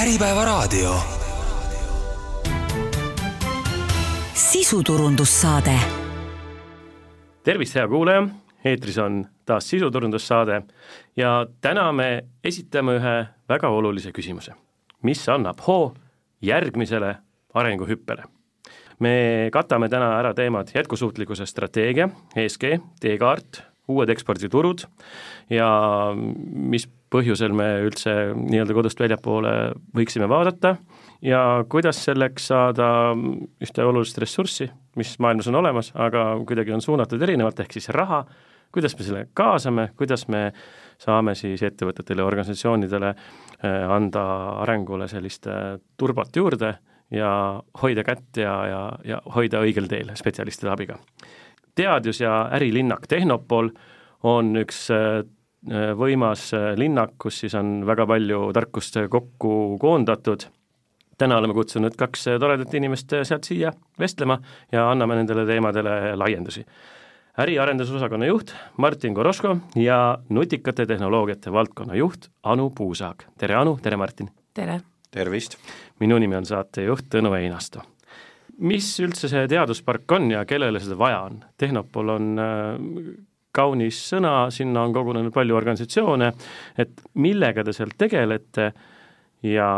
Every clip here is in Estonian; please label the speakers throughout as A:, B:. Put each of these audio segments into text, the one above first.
A: Äripäevaraadio.
B: sisuturundussaade.
C: tervist, hea kuulaja, eetris on taas sisuturundussaade ja täna me esitame ühe väga olulise küsimuse. mis annab hoo järgmisele arenguhüppele? me katame täna ära teemad jätkusuutlikkuse strateegia, ESG, teekaart, uued eksporditurud ja mis põhjusel me üldse nii-öelda kodust väljapoole võiksime vaadata ja kuidas selleks saada ühte olulist ressurssi, mis maailmas on olemas, aga kuidagi on suunatud erinevalt, ehk siis raha, kuidas me selle kaasame, kuidas me saame siis ettevõtetele ja organisatsioonidele eh, anda arengule sellist eh, turbot juurde ja hoida kätt ja, ja, ja hoida õigel teel spetsialistide abiga. teadus- ja ärilinnak Tehnopol on üks eh, võimas linnak, kus siis on väga palju tarkust kokku koondatud, täna oleme kutsunud kaks toredat inimest sealt siia vestlema ja anname nendele teemadele laiendusi. äriarendusosakonna juht Martin Koroško ja nutikate tehnoloogiate valdkonna juht Anu Puusaag. tere, Anu, tere, Martin!
D: tere!
E: tervist!
C: minu nimi on saatejuht Tõnu Einasto. mis üldse see teaduspark on ja kellele seda vaja on? Tehnopol on kaunis sõna, sinna on kogunenud palju organisatsioone, et millega te seal tegelete ja,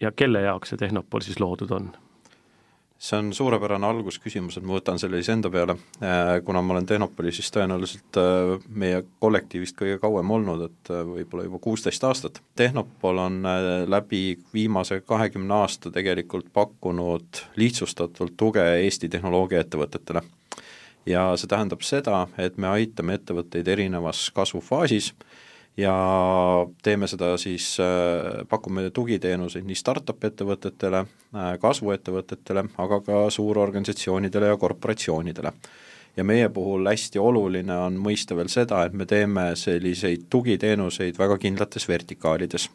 C: ja kelle jaoks see Tehnopol siis loodud on?
E: see on suurepärane algusküsimus, et ma võtan selle siis enda peale, äh, kuna ma olen Tehnopolis siis tõenäoliselt äh, meie kollektiivist kõige kauem olnud, et äh, võib-olla juba kuusteist aastat. Tehnopol on läbi viimase kahekümne aasta tegelikult pakkunud lihtsustatult tuge Eesti tehnoloogiaettevõtetele ja see tähendab seda, et me aitame ettevõtteid erinevas kasvufaasis ja teeme seda siis, äh, pakume tugiteenuseid nii startup ettevõtetele, äh, kasvuettevõtetele, aga ka suurorganisatsioonidele ja korporatsioonidele. ja meie puhul hästi oluline on mõista veel seda, et me teeme selliseid tugiteenuseid väga kindlates vertikaalides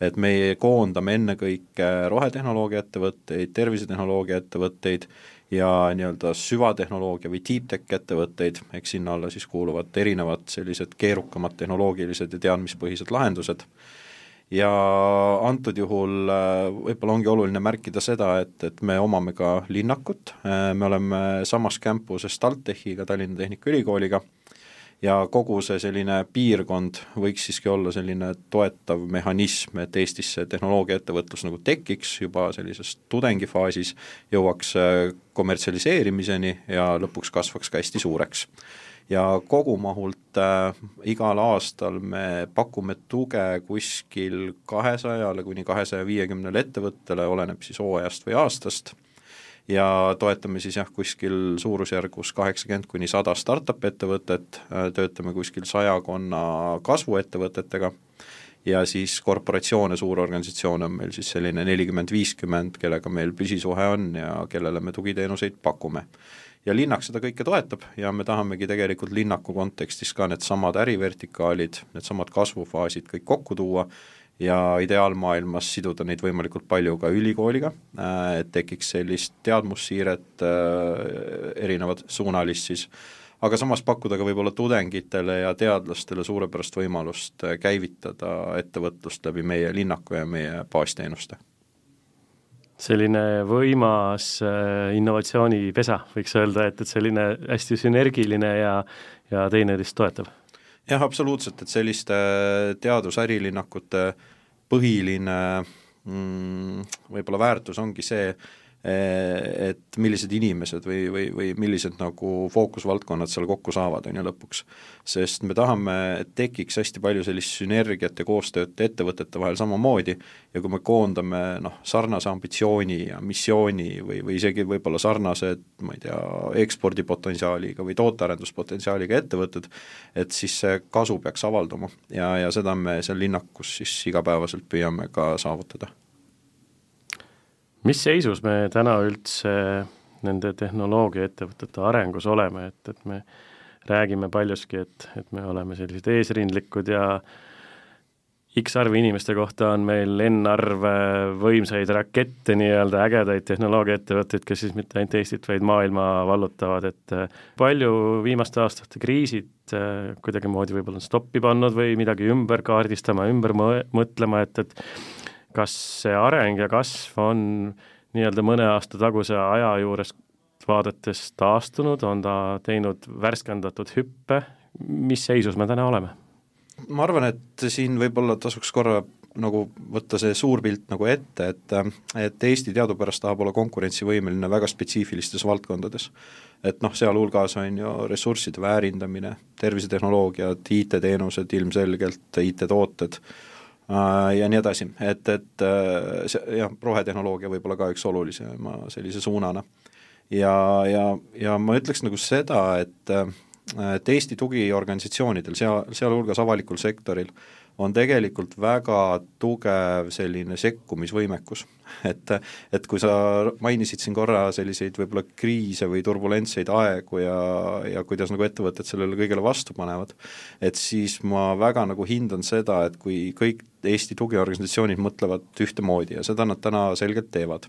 E: et me koondame ennekõike rohetehnoloogia ettevõtteid, tervisetehnoloogia ettevõtteid ja nii-öelda süvatehnoloogia või deep tech ettevõtteid, eks sinna alla siis kuuluvad erinevad sellised keerukamad tehnoloogilised ja teadmispõhised lahendused, ja antud juhul äh, võib-olla ongi oluline märkida seda, et, et me omame ka linnakut, äh, me oleme samas campuses TalTechiga, Tallinna Tehnikaülikooliga, ja kogu see selline piirkond võiks siiski olla selline toetav mehhanism, et Eestis see tehnoloogiaettevõtlus nagu tekiks juba sellises tudengifaasis, jõuaks äh, kommertsialiseerimiseni ja lõpuks kasvaks ka hästi suureks. Ja kogumahult äh, igal aastal me pakume tuge kuskil kahesajale kuni kahesaja viiekümnele ettevõttele, oleneb siis hooajast või aastast ja toetame siis jah, kuskil suurusjärgus kaheksakümmend kuni sada startup ettevõtet, äh, töötame kuskil sajakonna kasvuettevõtetega ja siis korporatsioone, suurorganisatsioone on meil siis selline nelikümmend, viiskümmend, kellega meil püsisuhe on ja kellele me tugiteenuseid pakume. ja linnak seda kõike toetab ja me tahamegi tegelikult linnaku kontekstis ka needsamad ärivertikaalid, needsamad kasvufaasid kõik kokku tuua ja ideaalmaailmas siduda neid võimalikult palju ka ülikooliga, äh, et tekiks sellist teadmussiiret äh, erinevat suunalist siis, aga samas pakkuda ka võib-olla tudengitele ja teadlastele suurepärast võimalust äh, käivitada ettevõtlust läbi meie linnaku ja meie baasteenuste.
C: Selline võimas innovatsioonipesa, võiks öelda, et, et selline hästi sünergiline ja, ja teineteist toetav
E: jah, absoluutselt, et selliste teadusärilinakute põhiline mm, võib-olla väärtus ongi see, et millised inimesed või, või, või millised nagu fookusvaldkonnad seal kokku saavad, on ju, lõpuks. sest me tahame, et tekiks hästi palju sellist sünergiat ja koostööd ettevõtete vahel samamoodi ja kui me koondame noh, sarnase ambitsiooni ja missiooni või, või isegi võib-olla sarnased, ma ei tea, ekspordipotentsiaaliga või tootearenduspotentsiaaliga ettevõtted, et siis see kasu peaks avalduma ja, ja seda me seal linnakus siis igapäevaselt püüame ka saavutada
C: mis seisus me täna üldse nende tehnoloogiaettevõtete arengus oleme, et, et me räägime paljuski, et, et me oleme sellised eesrindlikud ja X arv inimeste kohta on meil N arv võimsaid rakette, nii-öelda ägedaid tehnoloogiaettevõtteid, kes siis mitte ainult Eestit, vaid maailma vallutavad, et palju viimaste aastate kriisid kuidagimoodi võib-olla on stoppi pannud või midagi ümber kaardistama, ümber mõtlema, et, et kas see areng ja kasv on nii-öelda mõne aasta taguse aja juures vaadates taastunud, on ta teinud värskendatud hüppe, mis seisus me täna oleme?
E: ma arvan, et siin võib-olla tasuks korra nagu võtta see suur pilt nagu ette, et et Eesti teadupärast tahab olla konkurentsivõimeline väga spetsiifilistes valdkondades. et noh, sealhulgas on ju ressursside väärindamine, tervisetehnoloogiad, IT-teenused ilmselgelt, IT-tooted äh, ja nii edasi, et, et äh, see jah, rohetehnoloogia võib-olla ka üks olulisema sellise suunana. ja, ja, ja ma ütleks nagu seda, et et Eesti tugiorganisatsioonidel, sea, sealhulgas avalikul sektoril, on tegelikult väga tugev selline sekkumisvõimekus. et, et kui sa mainisid siin korra selliseid võib-olla kriise või turbulentseid aegu ja, ja kuidas nagu ettevõtted sellele kõigele vastu panevad, et siis ma väga nagu hindan seda, et kui kõik Eesti tugiorganisatsioonid mõtlevad ühtemoodi ja seda nad täna selgelt teevad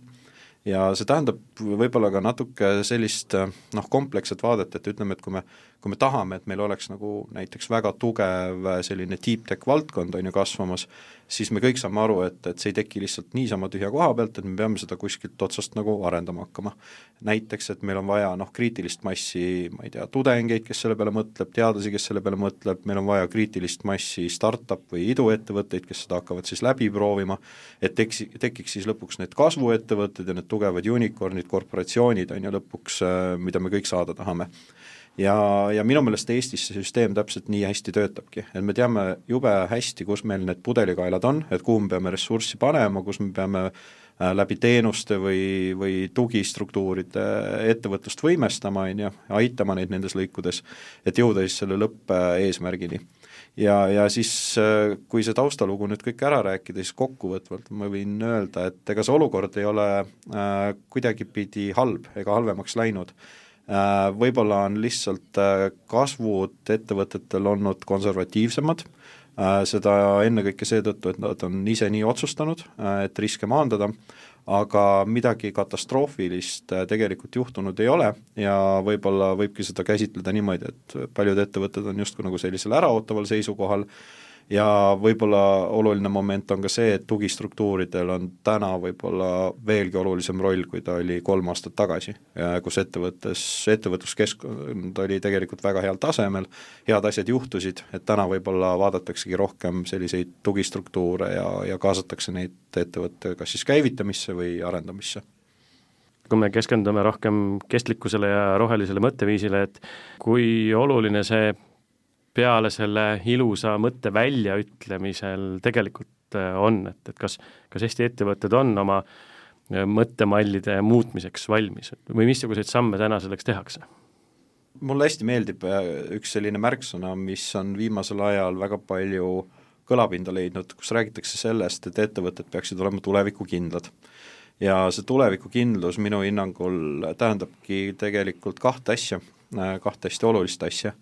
E: ja see tähendab võib-olla ka natuke sellist noh, kompleksset vaadet, et ütleme, et kui me, kui me tahame, et meil oleks nagu näiteks väga tugev selline deep tech valdkond, on ju, kasvamas, siis me kõik saame aru, et, et see ei teki lihtsalt niisama tühja koha pealt, et me peame seda kuskilt otsast nagu arendama hakkama. näiteks, et meil on vaja noh, kriitilist massi, ma ei tea, tudengeid, kes selle peale mõtleb, teadlasi, kes selle peale mõtleb, meil on vaja kriitilist massi startup või iduettevõtteid, kes seda hakkavad siis läbi proovima, et teks-, tekiks siis lõpuks need kasvuettevõtted ja need tugevad unicorn'id, korporatsioonid, on ju, lõpuks, äh, mida me kõik saada tahame ja, ja minu meelest Eestis see süsteem täpselt nii hästi töötabki, et me teame jube hästi, kus meil need pudelikaelad on, et kuhu me peame ressurssi panema, kus me peame äh, läbi teenuste või, või tugistruktuuride ettevõtlust võimestama, on ju, aitama neid nendes lõikudes, et jõuda siis selle lõppeesmärgini. ja, ja siis, äh, kui see taustalugu nüüd kõik ära rääkida, siis kokkuvõtvalt ma võin öelda, et ega see olukord ei ole äh, kuidagipidi halb ega halvemaks läinud võib-olla on lihtsalt äh, kasvud ettevõtetel olnud konservatiivsemad, äh, seda ennekõike seetõttu, et nad on ise nii otsustanud, et riske maandada, aga midagi katastroofilist tegelikult juhtunud ei ole ja võib-olla võibki seda käsitleda niimoodi, et paljud ettevõtted on justkui nagu sellisel äraootaval seisukohal, ja võib-olla oluline moment on ka see, et tugistruktuuridel on täna võib-olla veelgi olulisem roll, kui ta oli kolm aastat tagasi, kus ettevõttes, ettevõtluskeskkond oli tegelikult väga heal tasemel, head asjad juhtusid, et täna võib-olla vaadataksegi rohkem selliseid tugistruktuure ja, ja kaasatakse neid ettevõtte kas siis käivitamisse või arendamisse.
C: Kui me keskendume rohkem kestlikkusele ja rohelisele mõtteviisile, et kui oluline see peale selle ilusa mõtte väljaütlemisel tegelikult äh, on, et, et kas, kas Eesti ettevõtted on oma äh, mõttemallide muutmiseks valmis või missuguseid samme täna selleks tehakse?
E: mulle hästi meeldib äh, üks selline märksõna, mis on viimasel ajal väga palju kõlapinda leidnud, kus räägitakse sellest, et ettevõtted peaksid olema tulevikukindlad. ja see tulevikukindlus minu hinnangul tähendabki tegelikult kahte asja, kahte hästi olulist asja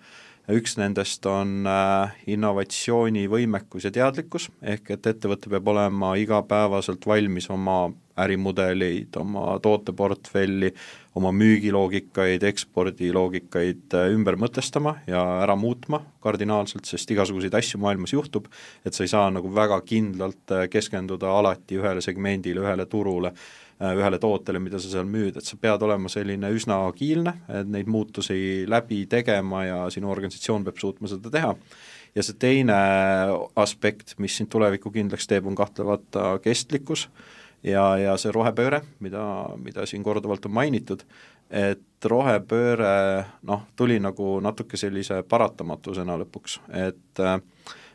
E: üks nendest on äh, innovatsioonivõimekus ja teadlikkus, ehk et ettevõte peab olema igapäevaselt valmis oma ärimudeleid, oma tooteportfelli, oma müügiloogikaid, ekspordiloogikaid äh, ümber mõtestama ja ära muutma kardinaalselt, sest igasuguseid asju maailmas juhtub, et sa ei saa nagu väga kindlalt äh, keskenduda alati ühele segmendile, ühele turule ühele tootele, mida sa seal müüd, et sa pead olema selline üsna agiilne, et neid muutusi läbi tegema ja sinu organisatsioon peab suutma seda teha. ja see teine aspekt, mis sind tulevikukindlaks teeb, on kahtlemata kestlikkus ja, ja see rohepööre, mida, mida siin korduvalt on mainitud, et rohepööre noh, tuli nagu natuke sellise paratamatusena lõpuks, et äh,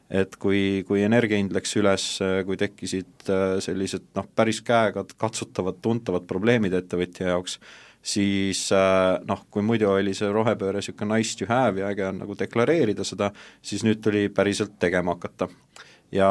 E: et kui, kui energia hind läks üles, kui tekkisid äh, sellised noh, päris käega katsutavad, tuntavad probleemid ettevõtja jaoks, siis äh, noh, kui muidu oli see rohepööre niisugune nice to have ja äge on nagu deklareerida seda, siis nüüd tuli päriselt tegema hakata. ja,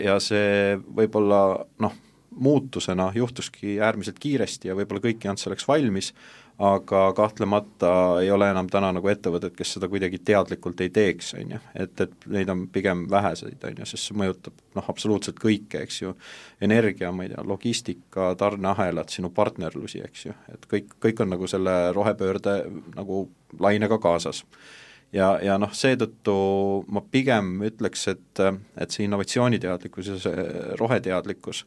E: ja see võib-olla noh, muutusena juhtuski äärmiselt kiiresti ja võib-olla kõik ei olnud selleks valmis, aga kahtlemata ei ole enam täna nagu ettevõtted, kes seda kuidagi teadlikult ei teeks, on ju, et, et neid on pigem väheseid, on ju, sest see mõjutab noh, absoluutselt kõike, eks ju, energia, ma ei tea, logistika, tarneahelad, sinu partnerlusi, eks ju, et kõik, kõik on nagu selle rohepöörde nagu lainega kaasas. Ja, ja noh, seetõttu ma pigem ütleks, et, et see innovatsiooniteadlikkus ja see roheteadlikkus,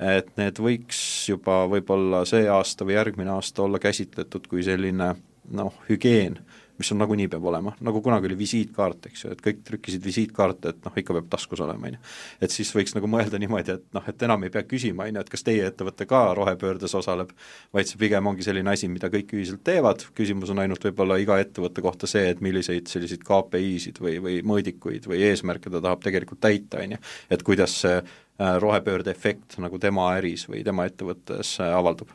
E: et need võiks juba võib-olla see aasta või järgmine aasta olla käsitletud kui selline noh, hügieen mis sul nagunii peab olema, nagu kunagi oli visiitkaart, eks ju, et kõik trükkisid visiitkaarte, et noh, ikka peab taskus olema, on ju. et siis võiks nagu mõelda niimoodi, et noh, et enam ei pea küsima, on ju, et kas teie ettevõte ka rohepöördes osaleb, vaid see pigem ongi selline asi, mida kõik ühiselt teevad, küsimus on ainult võib-olla iga ettevõtte kohta see, et milliseid selliseid KPI-sid või, või mõõdikuid või eesmärke ta tahab tegelikult täita, on ju, et kuidas see rohepöörde efekt nagu tema äris või tema ettevõttes äh, avaldub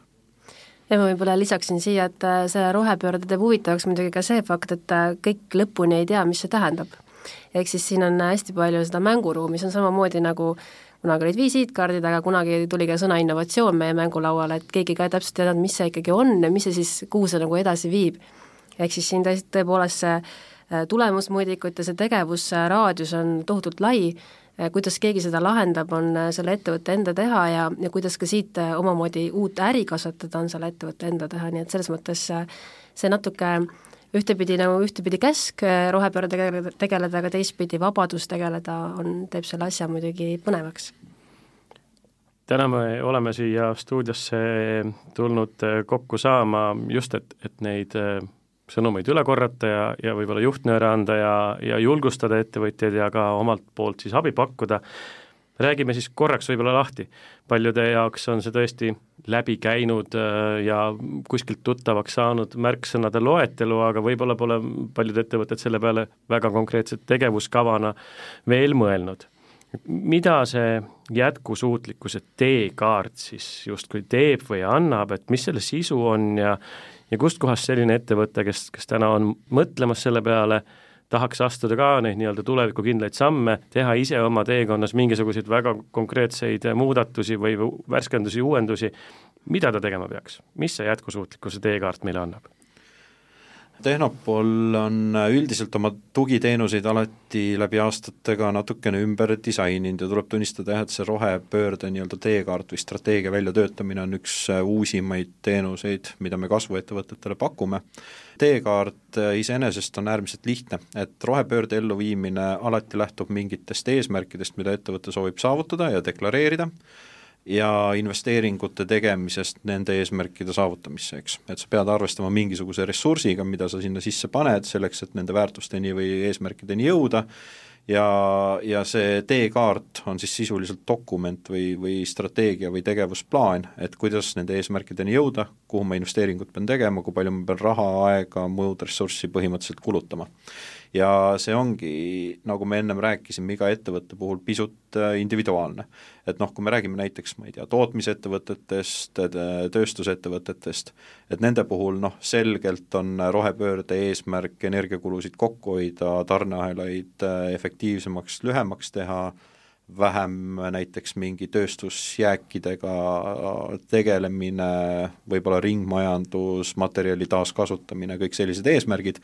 A: ja ma võib-olla lisaksin siia, et äh, see rohepöörde teeb huvitavaks muidugi ka see fakt, et äh, kõik lõpuni ei tea, mis see tähendab. ehk siis siin on hästi palju seda mänguruumi, see on samamoodi nagu kunagi olid visiitkaardid, aga kunagi tuli ka sõna innovatsioon meie mängulauale, et keegi ka täpselt ei teadnud, mis see ikkagi on ja mis see siis, kuhu see nagu edasi viib. ehk siis siin tõesti tõepoolest see äh, tulemusmõõdikute see tegevusraadius on tohutult lai Äh, kuidas keegi seda lahendab, on äh, selle ettevõtte enda teha ja, ja kuidas ka siit äh, omamoodi uut äri kasvatada, on selle ettevõtte enda teha, nii et selles mõttes see natuke ühtepidi nagu ühtepidi käsk rohepöörde tegeleda, tegeleda, aga teistpidi vabadus tegeleda on, teeb selle asja muidugi põnevaks.
C: Täna me oleme siia stuudiosse tulnud kokku saama just, et, et neid sõnumeid üle korrata ja, ja võib-olla juhtnööre anda ja, ja julgustada ettevõtjaid ja ka omalt poolt siis abi pakkuda, räägime siis korraks võib-olla lahti. paljude jaoks on see tõesti läbi käinud äh, ja kuskilt tuttavaks saanud märksõnade loetelu, aga võib-olla pole paljud ettevõtted selle peale väga konkreetset tegevuskavana veel mõelnud. mida see jätkusuutlikkuse teekaart siis justkui teeb või annab, et mis selle sisu on ja ja kustkohast selline ettevõte, kes, kes täna on mõtlemas selle peale, tahaks astuda ka neid nii-öelda tulevikukindlaid samme, teha ise oma teekonnas mingisuguseid väga konkreetseid muudatusi või värskendusi, uuendusi, mida ta tegema peaks, mis see jätkusuutlikkuse teekaart meile annab?
E: Tehnopol on üldiselt oma tugiteenuseid alati läbi aastatega natukene ümber disaininud ja tuleb tunnistada jah, et see rohepöörde nii-öelda teekaart või strateegia väljatöötamine on üks uusimaid teenuseid, mida me kasvuettevõtetele pakume. teekaart iseenesest on äärmiselt lihtne, et rohepöörde elluviimine alati lähtub mingitest eesmärkidest, mida ettevõte soovib saavutada ja deklareerida, ja investeeringute tegemisest nende eesmärkide saavutamisse, eks. et sa pead arvestama mingisuguse ressursiga, mida sa sinna sisse paned, selleks et nende väärtusteni või eesmärkideni jõuda, ja, ja see teekaart on siis sisuliselt dokument või, või strateegia või tegevusplaan, et kuidas nende eesmärkideni jõuda, kuhu ma investeeringut pean tegema, kui palju ma pean raha, aega, muud ressurssi põhimõtteliselt kulutama ja see ongi, nagu me ennem rääkisime, iga ettevõtte puhul pisut äh, individuaalne. et noh, kui me räägime näiteks, ma ei tea, tootmisettevõtetest, tööstusettevõtetest, et nende puhul noh, selgelt on rohepöörde eesmärk energiakulusid kokku hoida, tarneahelaid äh, efektiivsemaks, lühemaks teha, vähem näiteks mingi tööstusjääkidega tegelemine, võib-olla ringmajandus, materjali taaskasutamine, kõik sellised eesmärgid,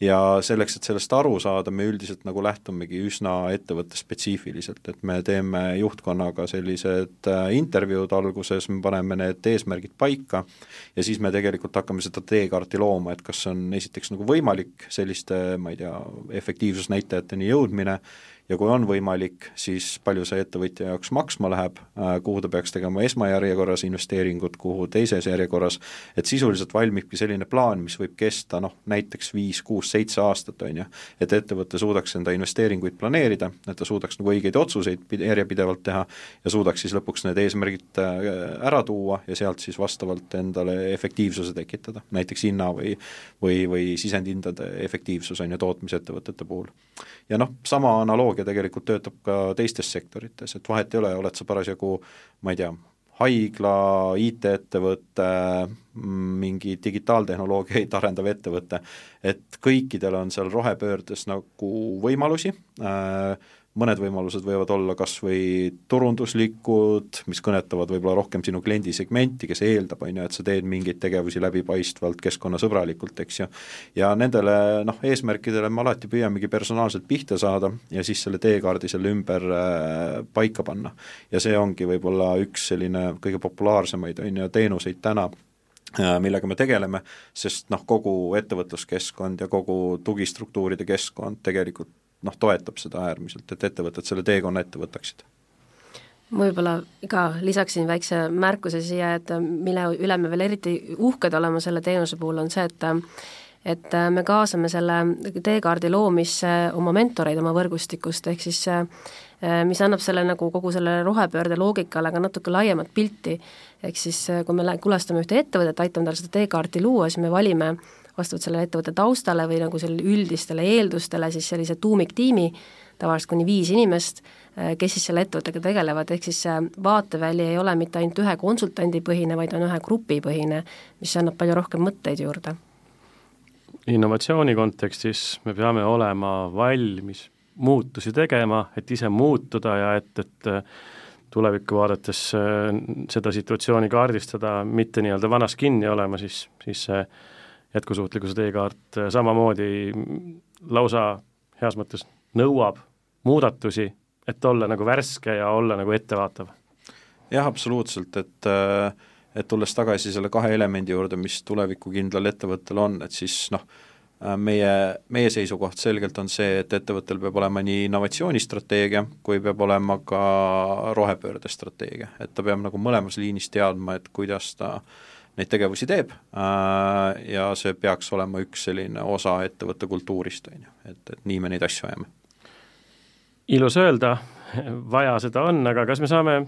E: ja selleks, et sellest aru saada, me üldiselt nagu lähtumegi üsna ettevõttespetsiifiliselt, et me teeme juhtkonnaga sellised äh, intervjuud alguses, me paneme need eesmärgid paika ja siis me tegelikult hakkame seda teekaarti looma, et kas on esiteks nagu võimalik selliste, ma ei tea, efektiivsusnäitajateni jõudmine ja kui on võimalik, siis palju see ettevõtja jaoks maksma läheb, äh, kuhu ta peaks tegema esmajärjekorras investeeringut, kuhu teises järjekorras, et sisuliselt valmibki selline plaan, mis võib kesta noh, näiteks viis, kuus, seitse aastat, on ju, et ettevõte suudaks enda investeeringuid planeerida, et ta suudaks nagu õigeid otsuseid järjepidevalt teha ja suudaks siis lõpuks need eesmärgid äh, ära tuua ja sealt siis vastavalt endale efektiivsuse tekitada, näiteks hinna või või, või sisendhindade efektiivsus, on ju, tootmisettevõtete puhul. ja noh, sama analoogia tehnoloogia tegelikult töötab ka teistes sektorites, et vahet ei ole, oled sa parasjagu ma ei tea, haigla, IT-ettevõte, mingi digitaaltehnoloogiaid arendav ettevõte, et kõikidel on seal rohepöördes nagu võimalusi äh,, mõned võimalused võivad olla kas või turunduslikud, mis kõnetavad võib-olla rohkem sinu kliendisegmenti, kes eeldab, on ju, et sa teed mingeid tegevusi läbipaistvalt, keskkonnasõbralikult, eks ju, ja nendele noh, eesmärkidele me alati püüamegi personaalselt pihta saada ja siis selle teekaardi selle ümber äh, paika panna. ja see ongi võib-olla üks selline kõige populaarsemaid, on ju, teenuseid täna millega me tegeleme, sest noh, kogu ettevõtluskeskkond ja kogu tugistruktuuride keskkond tegelikult noh, toetab seda äärmiselt, et ettevõtted selle teekonna ette võtaksid.
A: Ma võib-olla ka lisaksin väikse märkuse siia, et mille üle me veel eriti uhked oleme selle teenuse puhul, on see, et et me kaasame selle teekaardi loomisse oma mentoreid oma võrgustikust, ehk siis mis annab selle nagu kogu selle rohepöörde loogikale ka natuke laiemat pilti, ehk siis kui me külastame ühte ettevõtet, aitame tal seda teekaarti luua, siis me valime vastavalt sellele ettevõtte taustale või nagu sellele üldistele eeldustele siis sellise tuumiktiimi, tavaliselt kuni viis inimest, eh, kes siis selle ettevõttega tegelevad, ehk siis see vaateväli ei ole mitte ainult ühe konsultandi põhine, vaid on ühe grupi põhine, mis annab palju rohkem mõtteid juurde.
C: innovatsiooni kontekstis me peame olema valmis muutusi tegema, et ise muutuda ja et, et eh, tulevikku vaadates eh, seda situatsiooni kaardistada, mitte nii-öelda vanas kinni olema, siis, siis see jätkusuutlikkuse teekaart samamoodi lausa heas mõttes nõuab muudatusi, et olla nagu värske ja olla nagu ettevaatav?
E: jah, absoluutselt, et et tulles tagasi selle kahe elemendi juurde, mis tulevikukindlal ettevõttel on, et siis noh, meie, meie seisukoht selgelt on see, et ettevõttel peab olema nii innovatsioonistrateegia, kui peab olema ka rohepöördestrateegia, et ta peab nagu mõlemas liinis teadma, et kuidas ta neid tegevusi teeb ja see peaks olema üks selline osa ettevõtte kultuurist, on ju, et, et nii me neid asju ajame.
C: Ilus öelda, vaja seda on, aga kas me saame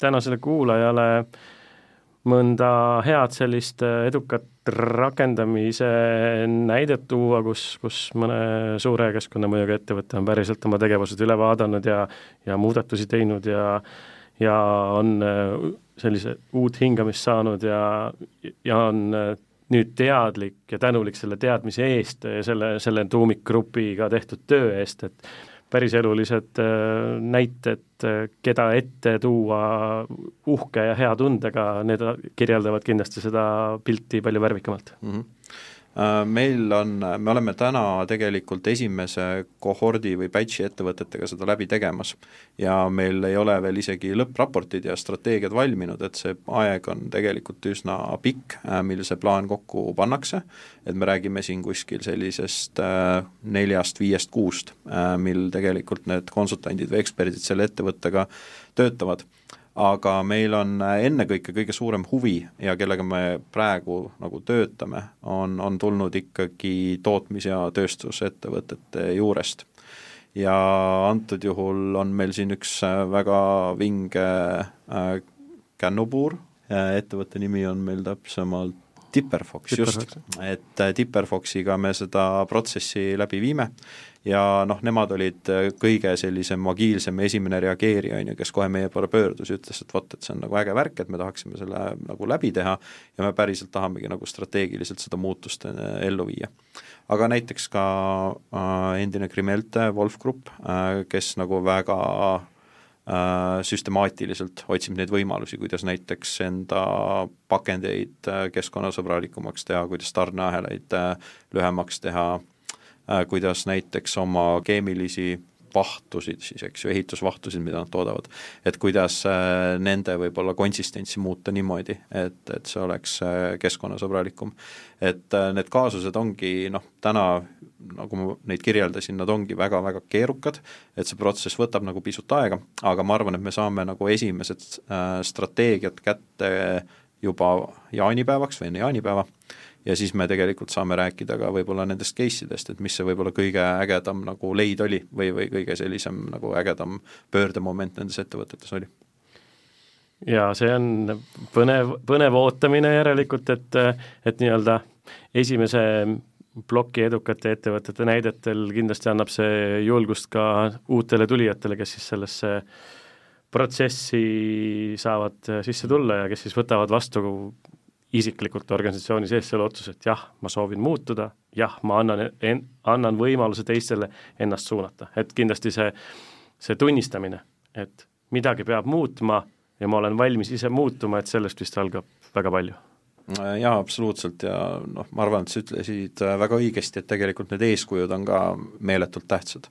C: tänasele kuulajale mõnda head sellist edukat rakendamise näidet tuua, kus, kus mõne suure keskkonnamõjuga ettevõte on päriselt oma tegevused üle vaadanud ja ja muudatusi teinud ja ja on sellise uut hingamist saanud ja, ja on nüüd teadlik ja tänulik selle teadmise eest ja selle, selle tuumikgrupiga tehtud töö eest, et päriselulised äh, näited, äh, keda ette tuua uhke ja hea tundega, need kirjeldavad kindlasti seda pilti palju värvikamalt mm. -hmm
E: Äh, meil on, me oleme täna tegelikult esimese kohordi või batch'i ettevõtetega seda läbi tegemas. Ja meil ei ole veel isegi lõppraportid ja strateegiad valminud, et see aeg on tegelikult üsna pikk, äh, mil see plaan kokku pannakse, et me räägime siin kuskil sellisest äh, neljast-viiest kuust, mil tegelikult need konsultandid või eksperdid selle ettevõttega töötavad aga meil on ennekõike kõige suurem huvi ja kellega me praegu nagu töötame, on, on tulnud ikkagi tootmis- ja tööstusettevõtete juurest. ja antud juhul on meil siin üks väga vinge äh, kännupuur äh,, ettevõtte nimi on meil täpsemalt Tipperfox, just, et äh, Tipperfoxiga me seda protsessi läbi viime ja noh, nemad olid äh, kõige sellisem agiilsem esimene reageerija, on ju, kes kohe meie poole pöördus ja ütles, et vot, et see on nagu äge värk, et me tahaksime selle nagu läbi teha ja me päriselt tahamegi nagu strateegiliselt seda muutust äh, ellu viia. aga näiteks ka äh, endine Krimelte Wolf Grupp äh,, kes nagu väga äh, süstemaatiliselt otsib neid võimalusi, kuidas näiteks enda pakendeid keskkonnasõbralikumaks teha, kuidas tarneahelaid lühemaks teha, Äh, kuidas näiteks oma keemilisi vahtusid siis, eks ju, ehitusvahtusid, mida nad toodavad, et kuidas äh, nende võib-olla konsistentsi muuta niimoodi, et, et see oleks äh, keskkonnasõbralikum. et need kaasused ongi noh, täna nagu ma neid kirjeldasin, nad ongi väga-väga keerukad, et see protsess võtab nagu pisut aega, aga ma arvan, et me saame nagu esimesed strateegiad kätte juba jaanipäevaks või enne jaanipäeva ja siis me tegelikult saame rääkida ka võib-olla nendest case idest, et mis see võib-olla kõige ägedam nagu leid oli või, või kõige sellisem nagu ägedam pöördemoment nendes ettevõtetes oli.
C: ja see on põnev, põnev ootamine järelikult, et, et nii-öelda esimese ploki edukate ettevõtete näidetel kindlasti annab see julgust ka uutele tulijatele, kes siis sellesse protsessi saavad sisse tulla ja kes siis võtavad vastu isiklikult organisatsiooni sees selle otsuse, et jah, ma soovin muutuda, jah, ma annan en,, annan võimaluse teistele ennast suunata, et kindlasti see, see tunnistamine, et midagi peab muutma ja ma olen valmis ise muutuma, et sellest vist algab väga palju
E: jaa, absoluutselt ja noh, ma arvan, et sa ütlesid väga õigesti, et tegelikult need eeskujud on ka meeletult tähtsad.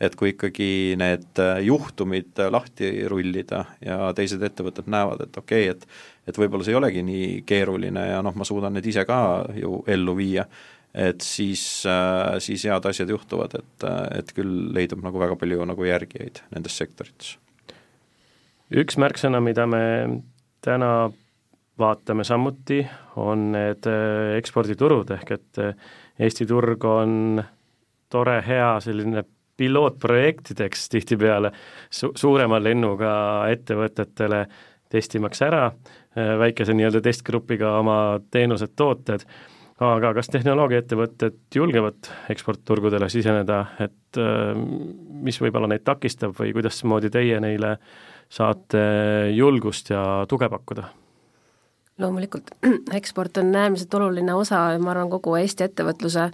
E: et kui ikkagi need juhtumid lahti rullida ja teised ettevõtted näevad, et okei okay,, et et võib-olla see ei olegi nii keeruline ja noh, ma suudan need ise ka ju ellu viia, et siis, siis head asjad juhtuvad, et, et küll leidub nagu väga palju nagu järgijaid nendes sektorites.
C: üks märksõna, mida me täna vaatame samuti, on need äh, eksporditurud, ehk et äh, Eesti turg on tore, hea selline pilootprojektideks tihtipeale su-, suurema lennuga ettevõtetele testimaks ära äh, väikese nii-öelda testgrupiga oma teenused, tooted, aga kas tehnoloogiaettevõtted julgevad eksportturgudele siseneda, et mis võib-olla neid takistab või kuidasmoodi teie neile saate julgust ja tuge pakkuda?
A: Loomulikult, eksport on äärmiselt oluline osa, ma arvan, kogu Eesti ettevõtluse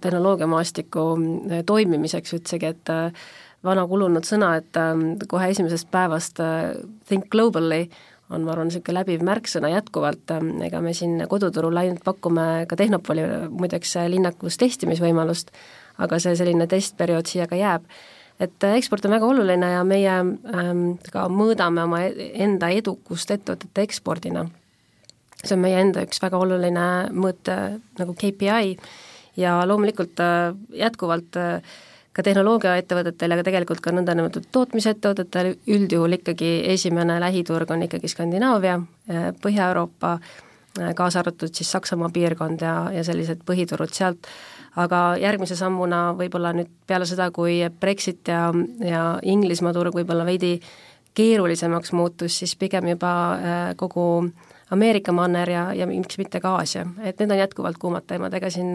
A: tehnoloogiamaastiku äh, toimimiseks üldsegi, et äh, vana kulunud sõna, et äh, kohe esimesest päevast think globally on, ma arvan, niisugune läbiv märksõna jätkuvalt, ega me siin koduturul ainult pakume ka Tehnopoli muideks linnakus testimisvõimalust, aga see selline testperiood siia ka jääb. et eksport on väga oluline ja meie ähm, ka mõõdame oma e-, enda edukust ettevõtete ekspordina see on meie enda üks väga oluline mõõt nagu KPI ja loomulikult äh, jätkuvalt äh, ka tehnoloogiaettevõtetel ja ka tegelikult ka nõndanimetatud tootmisettevõtetel üldjuhul ikkagi esimene lähiturg on ikkagi Skandinaavia, äh, Põhja-Euroopa, kaasa arvatud siis Saksamaa piirkond ja, ja sellised põhiturud sealt, aga järgmise sammuna võib-olla nüüd peale seda, kui Brexit ja, ja Inglismaa turg võib-olla veidi keerulisemaks muutus, siis pigem juba kogu äh, Ameerika manner ja, ja miks mitte ka Aasia, et need on jätkuvalt kuumad teemad, ega siin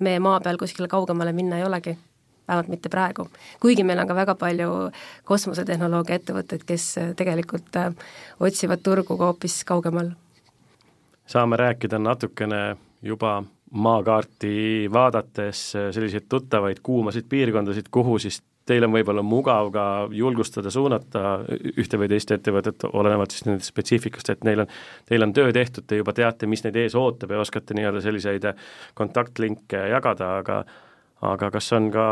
A: meie maa peal kuskile kaugemale minna ei olegi, vähemalt mitte praegu. kuigi meil on ka väga palju kosmosetehnoloogia ettevõtteid, kes tegelikult äh, otsivad turgu ka hoopis kaugemal.
C: saame rääkida natukene juba maakaarti vaadates selliseid tuttavaid kuumasid piirkondasid, kuhu siis teil on võib-olla mugav ka julgustada, suunata ühte või teist ettevõtet, olenevalt siis nende spetsiifikast, et neil on, teil on töö tehtud, te juba teate, mis neid ees ootab ja oskate nii-öelda selliseid kontaktlinke jagada, aga aga kas on ka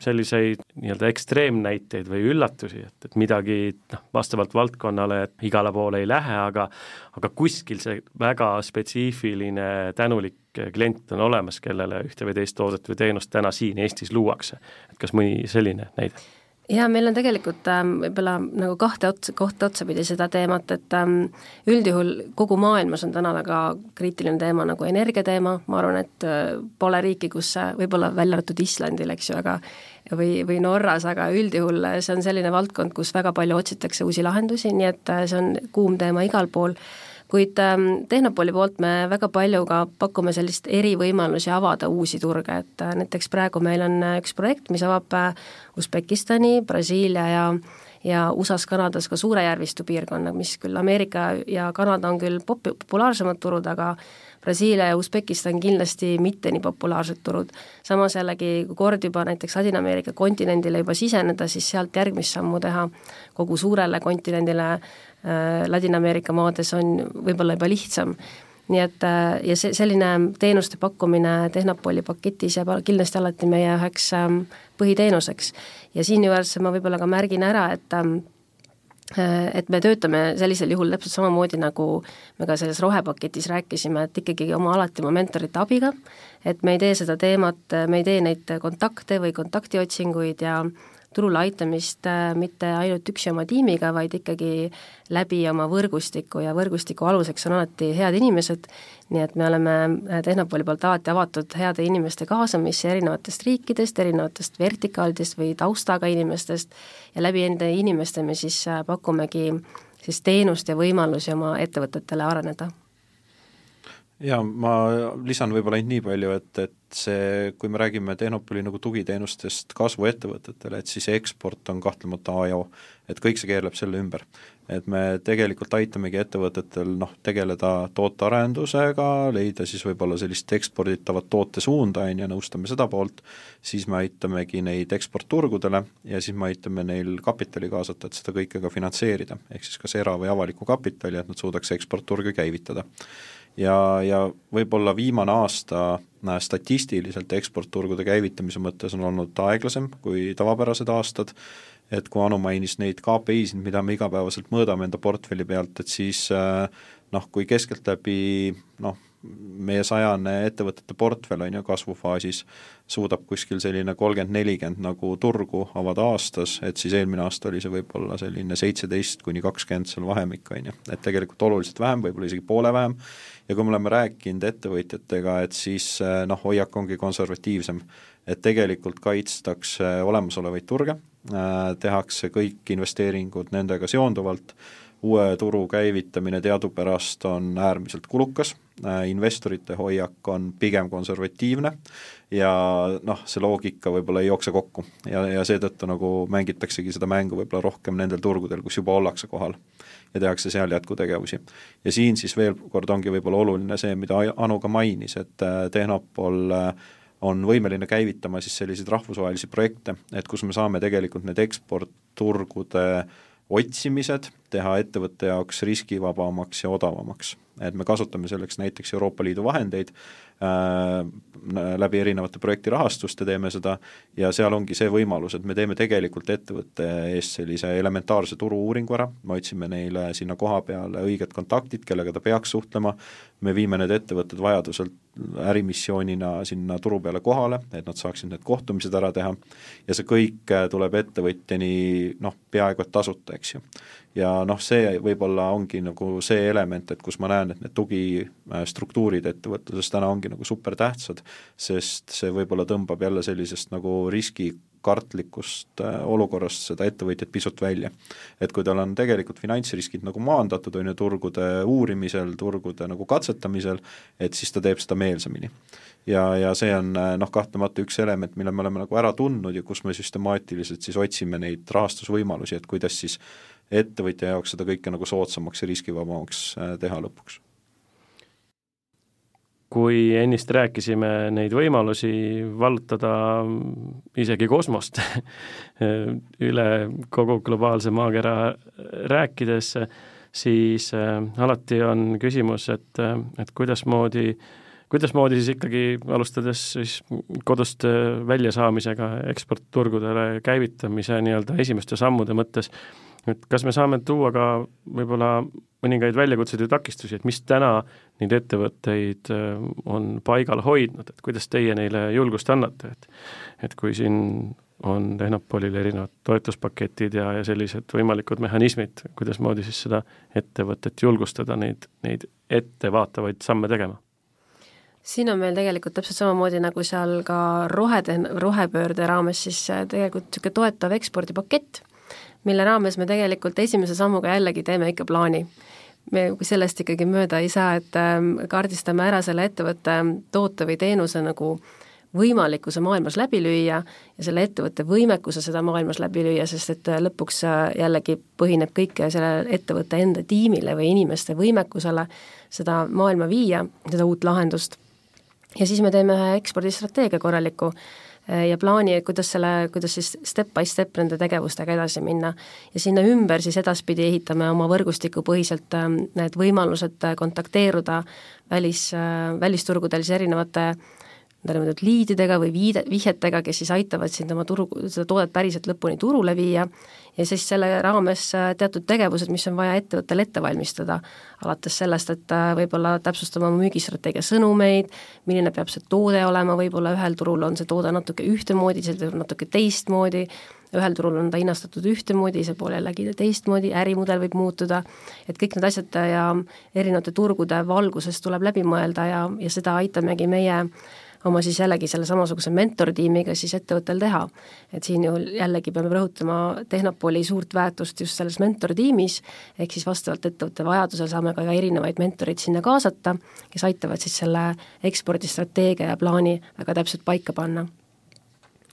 C: selliseid nii-öelda ekstreemnäiteid või üllatusi, et, et midagi noh, vastavalt valdkonnale igale poole ei lähe, aga aga kuskil see väga spetsiifiline tänulik klient on olemas, kellele ühte või teist toodet või teenust täna siin Eestis luuakse. et kas mõni selline näide?
A: jaa, meil on tegelikult ähm, võib-olla nagu kahte otsa, kohta otsapidi seda teemat, et ähm, üldjuhul kogu maailmas on täna väga kriitiline teema nagu energiateema, ma arvan, et äh, pole riiki, kus võib-olla välja arvatud Islandil, eks ju, aga või, või Norras, aga üldjuhul see on selline valdkond, kus väga palju otsitakse uusi lahendusi, nii et äh, see on kuum teema igal pool kuid ähm, Tehnopoli poolt me väga palju ka pakume sellist erivõimalusi avada uusi turge, et äh, näiteks praegu meil on äh, üks projekt, mis avab äh, Usbekistani, Brasiilia ja ja USA-s, Kanadas ka Suure järvistu piirkonna, mis küll Ameerika ja Kanada on küll pop-, populaarsemad turud, aga Brasiilia ja Usbekistan kindlasti mitte nii populaarsed turud. samas jällegi, kui kord juba näiteks Ladina-Ameerika kontinendile juba siseneda, siis sealt järgmist sammu teha kogu suurele kontinendile Äh, Ladina-Ameerika maades on võib-olla juba lihtsam. Nii et äh, ja see, selline teenuste pakkumine Tehnopoli paketis jääb kindlasti alati meie üheks ähm, põhiteenuseks. ja siinjuures ma võib-olla ka märgin ära, et ähm, äh, et me töötame sellisel juhul täpselt samamoodi, nagu me ka selles rohepaketis rääkisime, et ikkagi oma alati oma mentorite abiga, et me ei tee seda teemat, me ei tee neid kontakte või kontaktiotsinguid ja turule aitamist äh, mitte ainult üksi oma tiimiga, vaid ikkagi läbi oma võrgustiku ja võrgustiku aluseks on alati head inimesed, nii et me oleme äh, Tehnopoli poolt alati avatud heade inimeste kaasamisse erinevatest riikidest, erinevatest vertikaalidest või taustaga inimestest. Ja läbi enda inimeste me siis äh, pakumegi siis teenust ja võimalusi oma ettevõtetele areneda
E: jaa, ma lisan võib-olla ainult nii palju, et, et see, kui me räägime Tehnopoli nagu tugiteenustest kasvuettevõtetele, et siis eksport on kahtlemata A ja O. et kõik see keerleb selle ümber. et me tegelikult aitamegi ettevõtetel noh, tegeleda tootearendusega, leida siis võib-olla sellist eksporditavat tootesuunda, on ju, nõustame seda poolt, siis me aitamegi neid eksportturgudele ja siis me aitame neil kapitali kaasata, et seda kõike ka finantseerida, ehk siis kas era- või avalikku kapitali, et nad suudaks eksportturge käivitada ja, ja võib-olla viimane aasta statistiliselt eksportturgude käivitamise mõttes on olnud aeglasem kui tavapärased aastad, et kui Anu mainis neid KPI-sid, mida me igapäevaselt mõõdame enda portfelli pealt, et siis noh, kui keskeltläbi noh, meie sajane ettevõtete portfell on ju kasvufaasis, suudab kuskil selline kolmkümmend, nelikümmend nagu turgu avada aastas, et siis eelmine aasta oli see võib-olla selline seitseteist kuni kakskümmend seal vahemik, on ju, et tegelikult oluliselt vähem, võib-olla isegi poole vähem, ja kui me oleme rääkinud ettevõtjatega, et siis eh, noh, hoiak ongi konservatiivsem, et tegelikult kaitstakse olemasolevaid turge, eh, tehakse kõik investeeringud nendega seonduvalt, uue turu käivitamine teadupärast on äärmiselt kulukas, äh, investorite hoiak on pigem konservatiivne ja noh, see loogika võib-olla ei jookse kokku ja, ja seetõttu nagu mängitaksegi seda mängu võib-olla rohkem nendel turgudel, kus juba ollakse kohal ja tehakse seal jätkutegevusi. ja siin siis veel kord ongi võib-olla oluline see, mida Anu ka mainis, et äh, Tehnopol äh, on võimeline käivitama siis selliseid rahvusvahelisi projekte, et kus me saame tegelikult need eksportturgude otsimised teha ettevõtte jaoks riskivabamaks ja odavamaks. et me kasutame selleks näiteks Euroopa Liidu vahendeid äh,, läbi erinevate projektirahastuste teeme seda ja seal ongi see võimalus, et me teeme tegelikult ettevõtte eest sellise elementaarse turu-uuringu ära, me otsime neile sinna koha peale õiged kontaktid, kellega ta peaks suhtlema, me viime need ettevõtted vajadusel ärimissioonina sinna turu peale kohale, et nad saaksid need kohtumised ära teha. Ja see kõik tuleb ettevõtjani noh, peaaegu et tasuta, eks ju ja noh, see võib-olla ongi nagu see element, et kus ma näen, et need tugistruktuurid ettevõtluses täna ongi nagu supertähtsad, sest see võib-olla tõmbab jälle sellisest nagu riski kartlikust äh, olukorrast seda ettevõtjat pisut välja. et kui tal on tegelikult finantsriskid nagu maandatud, on ju, turgude uurimisel, turgude nagu katsetamisel, et siis ta teeb seda meelsamini. ja, ja see on äh, noh, kahtlemata üks element, mille me oleme nagu ära tundnud ja kus me süstemaatiliselt siis otsime neid rahastusvõimalusi, et kuidas siis ettevõtja jaoks seda kõike nagu soodsamaks ja riskivabamaks äh, teha lõpuks.
C: kui ennist rääkisime neid võimalusi vallutada isegi kosmost üle kogu globaalse maakera rääkides, siis äh, alati on küsimus, et, äh, et kuidasmoodi kuidasmoodi siis ikkagi, alustades siis kodust väljasaamisega eksportturgudele käivitamise nii-öelda esimeste sammude mõttes, et kas me saame tuua ka võib-olla mõningaid väljakutseid ja takistusi, et mis täna neid ettevõtteid äh, on paigal hoidnud, et kuidas teie neile julgust annate, et et kui siin on Tehnopolil erinevad toetuspaketid ja, ja sellised võimalikud mehhanismid, kuidasmoodi siis seda ettevõtet julgustada neid, neid ettevaatavaid samme tegema?
A: siin on meil tegelikult täpselt samamoodi, nagu seal ka rohetehn-, rohepöörde raames siis äh, tegelikult niisugune toetav ekspordipakett mille raames me tegelikult esimese sammuga jällegi teeme ikka plaani. me sellest ikkagi mööda ei saa, et ähm, kaardistame ära selle ettevõtte toote või teenuse nagu võimalikkuse maailmas läbi lüüa ja selle ettevõtte võimekuse seda maailmas läbi lüüa, sest et lõpuks äh, jällegi põhineb kõik selle ettevõtte enda tiimile või inimeste võimekusele seda maailma viia, seda uut lahendust. ja siis me teeme ühe ekspordistrateegia korraliku Äh, ja plaani, kuidas selle, kuidas siis step by step nende tegevustega edasi minna. ja sinna ümber siis edaspidi ehitame oma võrgustikupõhiselt ähm, need võimalused äh, kontakteeruda välis, äh, välisturgudel siis erinevate nõndanimetatud liididega või viide, vihjetega, kes siis aitavad sind oma turu, seda toodet päriselt lõpuni turule viia ja siis selle raames äh, teatud tegevused, mis on vaja ettevõttel ette valmistada, alates sellest, et äh, võib-olla täpsustama oma müügistrateegia sõnumeid, milline peab see toode olema, võib-olla ühel turul on see toode natuke ühtemoodi, teisel turul natuke teistmoodi, ühel turul on ta hinnastatud ühtemoodi, teisel pool jällegi teistmoodi, ärimudel võib muutuda, et kõik need asjad ja erinevate turgude valguses tuleb läbi mõelda ja, ja seda aitamegi meie oma siis jällegi selle samasuguse mentortiimiga siis ettevõttel teha. et siin ju jällegi peame rõhutama Tehnopoli suurt väärtust just selles mentortiimis, ehk siis vastavalt ettevõtte vajadusel saame ka erinevaid mentoreid sinna kaasata, kes aitavad siis selle ekspordistrateegia ja plaani väga täpselt paika panna.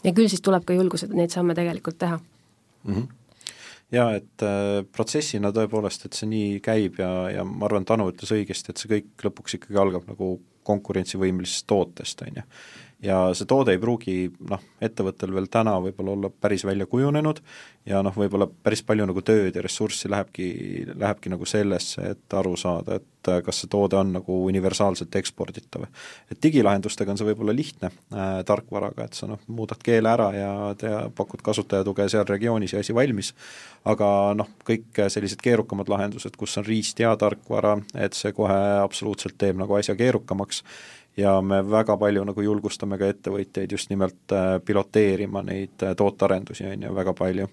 A: ja küll siis tuleb ka julgus, et neid samme tegelikult teha
E: mm. -hmm jaa, et äh, protsessina tõepoolest, et see nii käib ja, ja ma arvan, et Anu ütles õigesti, et see kõik lõpuks ikkagi algab nagu konkurentsivõimelisest tootest, on ju. Ja see toode ei pruugi noh, ettevõttel veel täna võib-olla olla päris välja kujunenud ja noh, võib-olla päris palju nagu tööd ja ressurssi lähebki, lähebki nagu sellesse, et aru saada, et äh, kas see toode on nagu universaalselt eksporditav. et digilahendustega on see võib-olla lihtne äh, tarkvaraga, et sa noh, muudad keele ära ja tea, pakud kasutajatuge seal regioonis ja asi valmis, aga noh, kõik sellised keerukamad lahendused, kus on riist ja tarkvara, et see kohe absoluutselt teeb nagu asja keerukamaks ja me väga palju nagu julgustame ka ettevõtjaid just nimelt äh, piloteerima neid äh, tootearendusi, on ju, väga palju.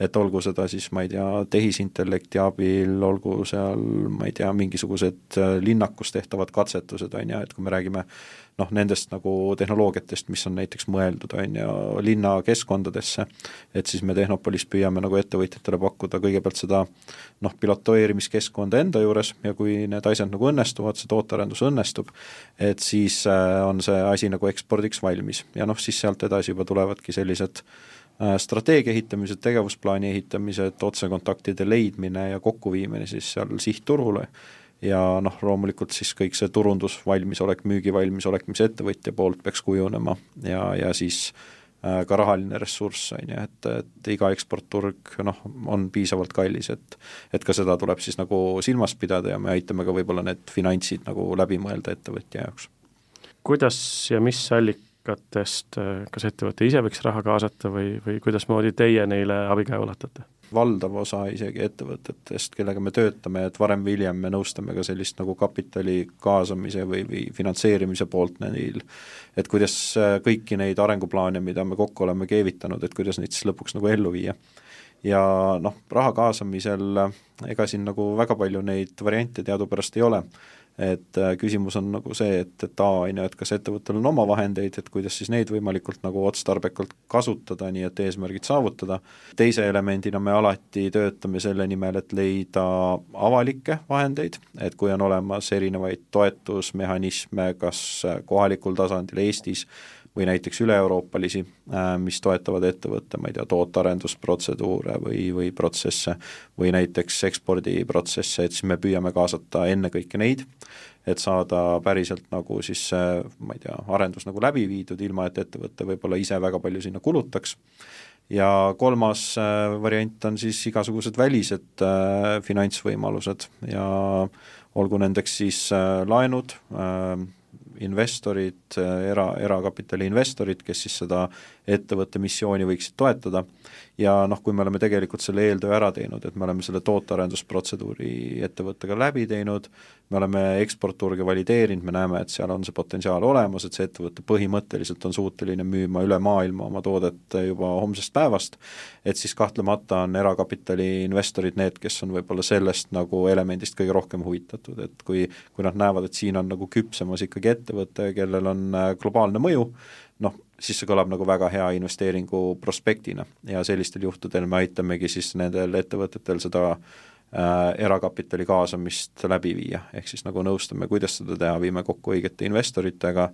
E: Et olgu seda siis, ma ei tea, tehisintellekti abil, olgu seal, ma ei tea, mingisugused äh, linnakus tehtavad katsetused, on ju, et kui me räägime noh, nendest nagu tehnoloogiatest, mis on näiteks mõeldud, on ju, linnakeskkondadesse, et siis me Tehnopolis püüame nagu ettevõtjatele pakkuda kõigepealt seda noh, piloteerimiskeskkonda enda juures ja kui need asjad nagu õnnestuvad, see tootearendus õnnestub, et siis äh, on see asi nagu ekspordiks valmis. Ja noh, siis sealt edasi juba tulevadki sellised strateegia ehitamised, tegevusplaani ehitamised, otsekontaktide leidmine ja kokkuviimine siis seal sihtturule ja noh, loomulikult siis kõik see turundusvalmisolek, müügivalmisolek, mis ettevõtja poolt peaks kujunema ja, ja siis äh, ka rahaline ressurss, on ju, et, et iga eksportturg noh, on piisavalt kallis, et et ka seda tuleb siis nagu silmas pidada ja me aitame ka võib-olla need finantsid nagu läbi mõelda ettevõtja jaoks.
C: kuidas ja mis allikatest, äh, kas ettevõte ise võiks raha kaasata või, või kuidasmoodi teie neile abikäe ulatate?
E: valdav osa isegi ettevõtetest, kellega me töötame, et varem või hiljem me nõustame ka sellist nagu kapitali kaasamise või, või finantseerimise poolt neil, et kuidas äh, kõiki neid arenguplaane, mida me kokku oleme keevitanud, et kuidas neid siis lõpuks nagu ellu viia. ja noh, raha kaasamisel ega siin nagu väga palju neid variante teadupärast ei ole et äh, küsimus on nagu see, et, et A, on ju, et kas ettevõttel on oma vahendeid, et kuidas siis neid võimalikult nagu otstarbekalt kasutada, nii et eesmärgid saavutada, teise elemendina me alati töötame selle nimel, et leida avalikke vahendeid, et kui on olemas erinevaid toetusmehhanisme, kas kohalikul tasandil Eestis või näiteks üle-euroopalisi, äh, mis toetavad ettevõtte, ma ei tea, tootearendusprotseduure või, või protsesse või näiteks ekspordiprotsesse, et siis me püüame kaasata ennekõike neid, et saada päriselt nagu siis see, ma ei tea, arendus nagu läbi viidud, ilma et ettevõte võib-olla ise väga palju sinna kulutaks, ja kolmas äh, variant on siis igasugused välised äh, finantsvõimalused ja olgu nendeks siis äh, laenud äh,, investorid, era, erakapitali investorid, kes siis seda ettevõtte missiooni võiksid toetada. Ja noh, kui me oleme tegelikult selle eeltöö ära teinud, et me oleme selle tootearendusprotseduuri ettevõttega läbi teinud, me oleme eksportturge valideerinud, me näeme, et seal on see potentsiaal olemas, et see ettevõte põhimõtteliselt on suuteline müüma üle maailma oma toodet juba homsest päevast, et siis kahtlemata on erakapitali investorid need, kes on võib-olla sellest nagu elemendist kõige rohkem huvitatud, et kui kui nad näevad, et siin on nagu küpsemas ikkagi ettevõte, kellel on äh, globaalne mõju, siis see kõlab nagu väga hea investeeringu prospektina. Ja sellistel juhtudel me aitamegi siis nendel ettevõtetel seda äh, erakapitali kaasamist läbi viia, ehk siis nagu nõustame, kuidas seda teha, viime kokku õigete investoritega,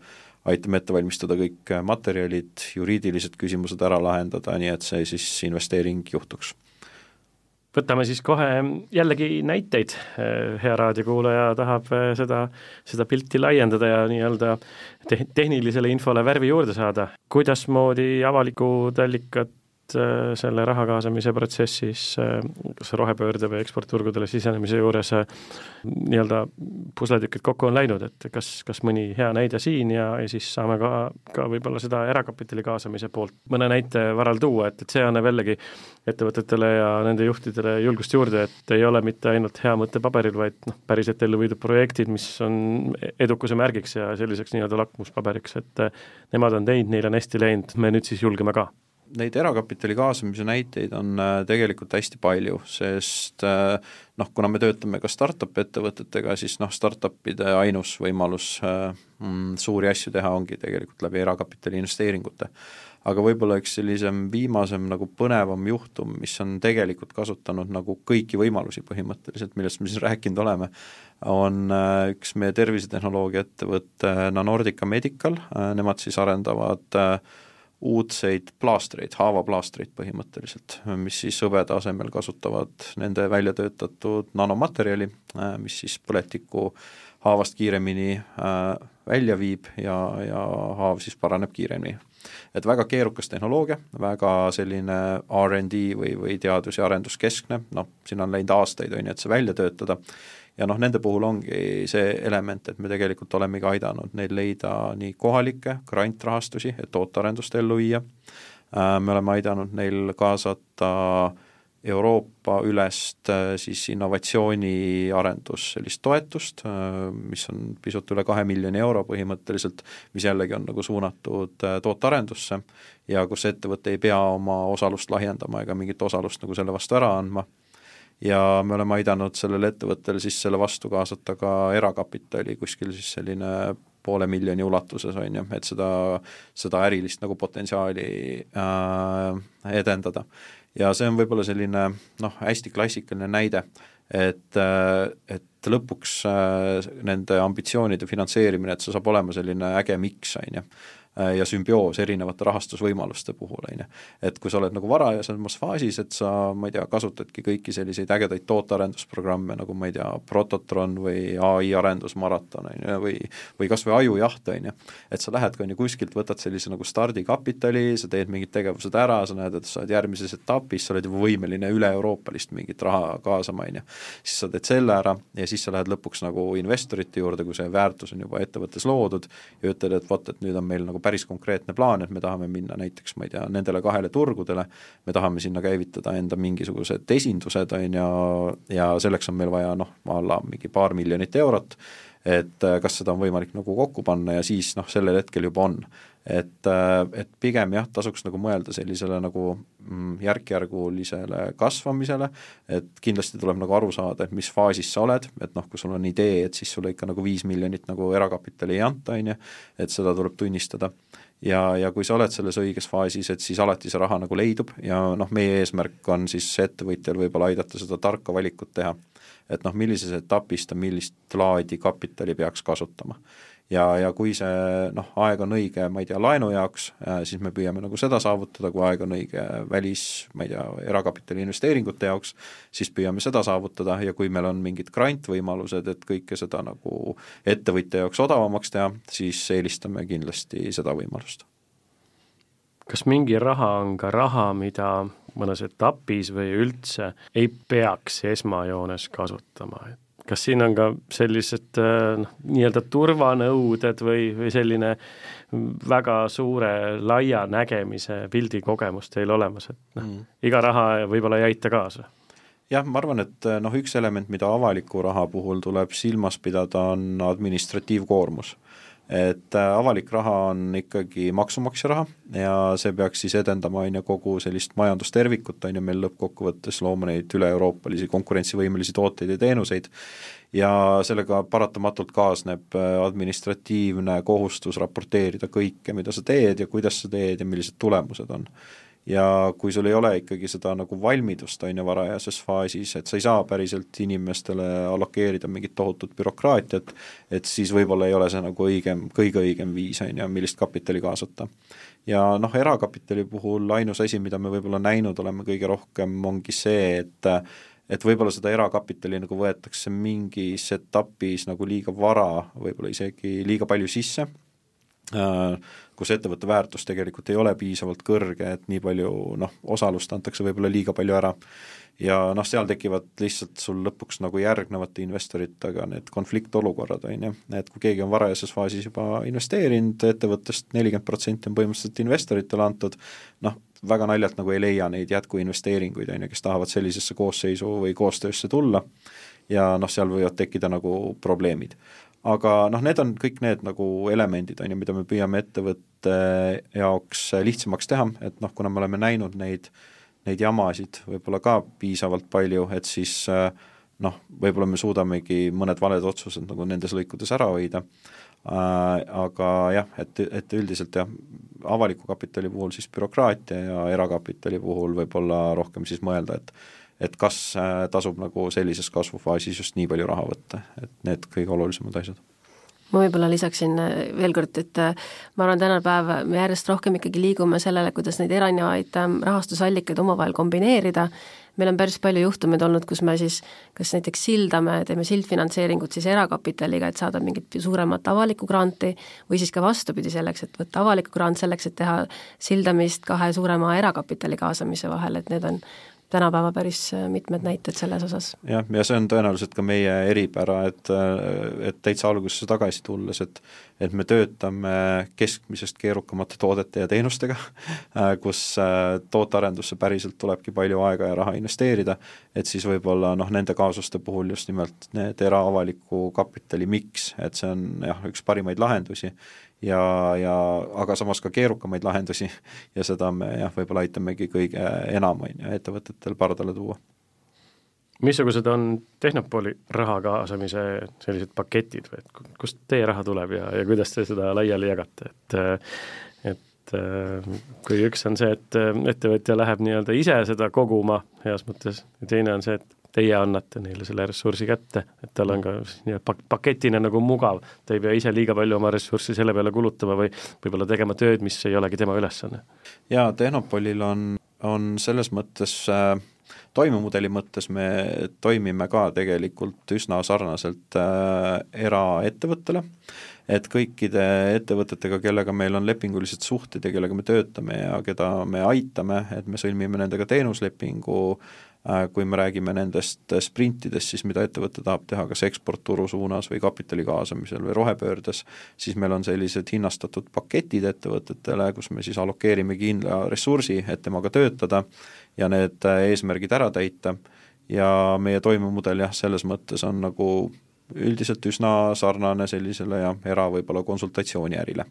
E: aitame ette valmistada kõik materjalid, juriidilised küsimused ära lahendada, nii et see siis investeering juhtuks
C: võtame siis kohe jällegi näiteid, hea raadiokuulaja tahab eh, seda, seda pilti laiendada ja nii-öelda te-, tehnilisele infole värvi juurde saada. kuidasmoodi avalikud allikad Äh, selle raha kaasamise protsessis äh, kas rohepöörde või eksportturgudele sisenemise juures äh, nii-öelda pusletükid kokku on läinud, et kas, kas mõni hea näide siin ja, ja siis saame ka, ka võib-olla seda erakapitali kaasamise poolt mõne näite varal tuua, et, et see annab jällegi ettevõtetele ja nende juhtidele julgust juurde, et ei ole mitte ainult hea mõte paberil, vaid noh, päriselt ellu viidud projektid, mis on edukuse märgiks ja selliseks nii-öelda lakmuspaberiks, et nemad on teinud, neil on hästi läinud, me nüüd siis julgeme ka
E: neid erakapitali kaasamise näiteid on äh, tegelikult hästi palju, sest äh, noh, kuna me töötame ka startup ettevõtetega, siis noh, startup'ide ainus võimalus äh, mm, suuri asju teha ongi tegelikult läbi erakapitali investeeringute. aga võib-olla üks sellisem viimasem nagu põnevam juhtum, mis on tegelikult kasutanud nagu kõiki võimalusi põhimõtteliselt, millest me siin rääkinud oleme, on üks meie tervisetehnoloogia ettevõte Nanordica Medical, nemad siis arendavad äh, uudseid plaastreid, haavaplaastreid põhimõtteliselt, mis siis hõbeda asemel kasutavad nende välja töötatud nanomaterjali, mis siis põletikku haavast kiiremini välja viib ja, ja haav siis paraneb kiiremini. Et väga keerukas tehnoloogia, väga selline RD või, või teadus- ja arenduskeskne, noh, siin on läinud aastaid, on ju, et see välja töötada, ja noh, nende puhul ongi see element, et me tegelikult olemegi aidanud neil leida nii kohalikke grantrahastusi, et tootearendust ellu viia, äh, me oleme aidanud neil kaasata Euroopa ülest äh, siis innovatsiooniarendus, sellist toetust, äh, mis on pisut üle kahe miljoni euro põhimõtteliselt, mis jällegi on nagu suunatud tootearendusse ja kus ettevõte ei pea oma osalust lahjendama ega mingit osalust nagu selle vastu ära andma. Ja me oleme aidanud sellel ettevõttel siis selle vastu kaasata ka erakapitali, kuskil siis selline poole miljoni ulatuses, on ju, et seda, seda ärilist nagu potentsiaali äh, edendada. Ja see on võib-olla selline noh, hästi klassikaline näide, et, et lõpuks äh, nende ambitsioonide finantseerimine, et see saab olema selline äge miks, on ju. Äh, ja sümbioos erinevate rahastusvõimaluste puhul, on ju. et kui sa oled nagu varajasemas faasis, et sa, ma ei tea, kasutadki kõiki selliseid ägedaid tootearendusprogramme, nagu ma ei tea, Prototron või ai arendusmaraton, on ju, või või kas või Ajujaht, on ju, et sa lähedki, on ju, kuskilt võtad sellise nagu stardikapitali, sa teed mingid tegevused ära, sa näed, et sa oled järgmises etapis, sa oled juba võimeline üle-euroopalist mingit raha kaasama, on ju. siis sa teed selle ära ja siis sa lähed lõpuks nagu investorite juurde, kui see väärtus on juba ettevõttes loodud ja ütled, et vot, et nüüd on meil nagu nagu päris konkreetne plaan, et me tahame minna näiteks, ma ei tea, nendele kahele turgudele, me tahame sinna käivitada enda mingisugused esindused, on ju, ja selleks on meil vaja noh, a la mingi paar miljonit eurot, et äh, kas seda on võimalik nagu kokku panna ja siis noh, sellel hetkel juba on. et, äh, et pigem jah, tasuks nagu mõelda sellisele nagu mm, järk-järgulisele kasvamisele, et kindlasti tuleb nagu aru saada, et mis faasis sa oled, et noh, kui sul on idee, et siis sulle ikka nagu viis miljonit nagu erakapitali ei anta, on ju, et seda tuleb tunnistada ja, ja kui sa oled selles õiges faasis, et siis alati see raha nagu leidub ja noh, meie eesmärk on siis ettevõtjal võib-olla aidata seda tarka valikut teha et noh, millises etapis ta millist laadi kapitali peaks kasutama. Ja, ja kui see noh, aeg on õige, ma ei tea, laenu jaoks, äh, siis me püüame nagu seda saavutada, kui aeg on õige välis, ma ei tea, erakapitali investeeringute jaoks, siis püüame seda saavutada ja kui meil on mingid grantvõimalused, et kõike seda nagu ettevõtja jaoks odavamaks teha, siis eelistame kindlasti seda võimalust.
C: Kas mingi raha on ka raha, mida mõnes etapis või üldse ei peaks esmajoones kasutama, et kas siin on ka sellised noh, nii-öelda turvanõuded või, või selline väga suure laia nägemise pildi kogemus teil olemas, et noh mm., iga raha võib-olla ei aita kaasa?
E: jah, ma arvan, et noh, üks element, mida avaliku raha puhul tuleb silmas pidada, on administratiivkoormus et äh, avalik raha on ikkagi maksumaksja raha ja see peaks siis edendama, on ju, kogu sellist majandustervikut, on ju, meil lõppkokkuvõttes looma neid üle-euroopalisi konkurentsivõimelisi tooteid ja teenuseid, ja sellega paratamatult kaasneb äh, administratiivne kohustus raporteerida kõike, mida sa teed ja kuidas sa teed ja millised tulemused on ja kui sul ei ole ikkagi seda nagu valmidust, on ju, varajases faasis, et sa ei saa päriselt inimestele allokeerida mingit tohutut bürokraatiat, et siis võib-olla ei ole see nagu õigem, kõige õigem viis, on ju, millist kapitali kaasata. ja noh, erakapitali puhul ainus asi, mida me võib-olla näinud oleme kõige rohkem, ongi see, et et võib-olla seda erakapitali nagu võetakse mingis etapis nagu liiga vara, võib-olla isegi liiga palju sisse äh,, kus ettevõtte väärtus tegelikult ei ole piisavalt kõrge, et nii palju noh, osalust antakse võib-olla liiga palju ära. Ja noh, seal tekivad lihtsalt sul lõpuks nagu järgnevate investoritega need konfliktolukorrad, on ju, et kui keegi on varajases faasis juba investeerinud ettevõttest, nelikümmend protsenti on põhimõtteliselt investoritele antud, noh, väga naljalt nagu ei leia neid jätkuinvesteeringuid, on ju, kes tahavad sellisesse koosseisu või koostöösse tulla. Ja noh, seal võivad tekkida nagu probleemid aga noh, need on kõik need nagu elemendid, on ju, mida me püüame ettevõtte jaoks lihtsamaks teha, et noh, kuna me oleme näinud neid, neid jamasid võib-olla ka piisavalt palju, et siis noh, võib-olla me suudamegi mõned valed otsused nagu nendes lõikudes ära hoida. Aga jah, et, et üldiselt jah, avaliku kapitali puhul siis bürokraatia ja erakapitali puhul võib-olla rohkem siis mõelda, et et kas äh, tasub nagu sellises kasvufaasis just nii palju raha võtta, et need kõige olulisemad asjad.
A: ma võib-olla lisaksin äh, veel kord, et äh, ma arvan, tänapäev me järjest rohkem ikkagi liigume sellele, kuidas neid erinevaid ähm, rahastusallikaid omavahel kombineerida, meil on päris palju juhtumeid olnud, kus me siis kas näiteks sildame, teeme sildfinantseeringut siis erakapitaliga, et saada mingit suuremat avalikku granti, või siis ka vastupidi, selleks, et võtta avalikku grant selleks, et teha sildamist kahe suurema erakapitali kaasamise vahel, et need on tänapäeva päris äh, mitmed näited selles osas.
E: jah, ja see on tõenäoliselt ka meie eripära, et, äh, et täitsa algusesse tagasi tulles, et et me töötame keskmisest keerukamate toodete ja teenustega, äh, kus tootearendusse päriselt tulebki palju aega ja raha investeerida, et siis võib-olla noh, nende kaasuste puhul just nimelt need era-avaliku kapitali miks, et see on jah, üks parimaid lahendusi ja, ja aga samas ka keerukamaid lahendusi ja seda me jah, võib-olla aitamegi kõige enam, on ju, ettevõtetel pardale tuua.
C: missugused on Tehnopoli raha kaasamise sellised paketid või et kust teie raha tuleb ja, ja kuidas te seda laiali jagate, et et kui üks on see, et ettevõtja läheb nii-öelda ise seda koguma heas mõttes ja teine on see, et teie annate neile selle ressursi kätte, et tal on ka pak-, paketina nagu mugav, ta ei pea ise liiga palju oma ressurssi selle peale kulutama või võib-olla tegema tööd, mis ei olegi tema ülesanne.
E: jaa, Tehnopolil on, on selles mõttes äh, toimemudeli mõttes me toimime ka tegelikult üsna sarnaselt äh, eraettevõttele, et kõikide ettevõtetega, kellega meil on lepingulised suhted ja kellega me töötame ja keda me aitame, et me sõlmime nendega teenuslepingu Äh, kui me räägime nendest sprintidest, siis mida ettevõte tahab teha kas eksportturu suunas või kapitali kaasamisel või rohepöördes, siis meil on sellised hinnastatud paketid ettevõtetele, kus me siis allokeerime kindla ressursi, et temaga töötada ja need äh, eesmärgid ära täita. Ja meie toimemudel jah, selles mõttes on nagu üldiselt üsna sarnane sellisele jah, era võib-olla konsultatsiooniärile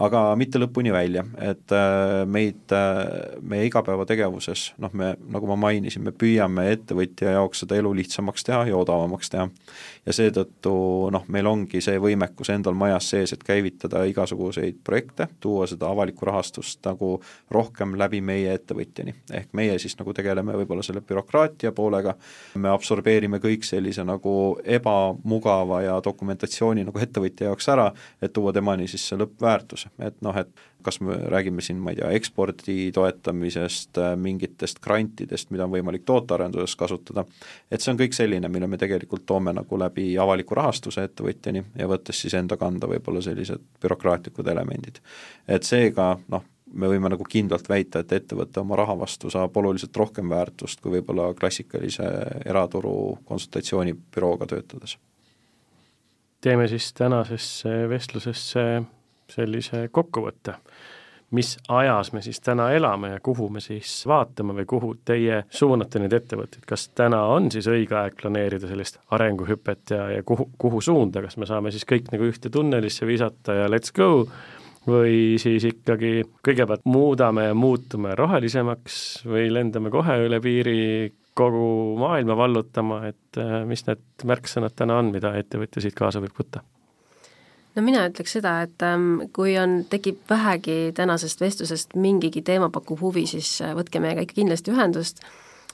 E: aga mitte lõpuni välja, et äh, meid, äh, meie igapäevategevuses, noh, me, nagu ma mainisin, me püüame ettevõtja jaoks seda elu lihtsamaks teha ja odavamaks teha. Ja seetõttu noh, meil ongi see võimekus endal majas sees, et käivitada igasuguseid projekte, tuua seda avalikku rahastust nagu rohkem läbi meie ettevõtjani. ehk meie siis nagu tegeleme võib-olla selle bürokraatia poolega, me absorbeerime kõik sellise nagu ebamugava ja dokumentatsiooni nagu ettevõtja jaoks ära, et tuua temani siis see lõppväärtus et noh, et kas me räägime siin, ma ei tea, ekspordi toetamisest, mingitest grantidest, mida on võimalik tootearenduses kasutada, et see on kõik selline, mille me tegelikult toome nagu läbi avaliku rahastuse ettevõtjani ja võttes siis enda kanda võib-olla sellised bürokraatlikud elemendid. et seega noh, me võime nagu kindlalt väita, et ettevõte oma raha vastu saab oluliselt rohkem väärtust kui võib-olla klassikalise eraturu konsultatsioonibürooga töötades.
C: teeme siis tänasesse vestlusesse sellise kokkuvõtte, mis ajas me siis täna elame ja kuhu me siis vaatame või kuhu teie suunate neid ettevõtteid, kas täna on siis õige aeg planeerida sellist arenguhüpet ja, ja kuhu, kuhu suunda, kas me saame siis kõik nagu ühte tunnelisse visata ja let's go, või siis ikkagi kõigepealt muudame ja muutume rohelisemaks või lendame kohe üle piiri kogu maailma vallutama, et äh, mis need märksõnad täna on, mida ettevõtja siit kaasa võib võtta?
A: No mina ütleks seda, et ähm, kui on, tekib vähegi tänasest vestlusest mingigi teema pakkuv huvi, siis äh, võtke meiega ikka kindlasti ühendust,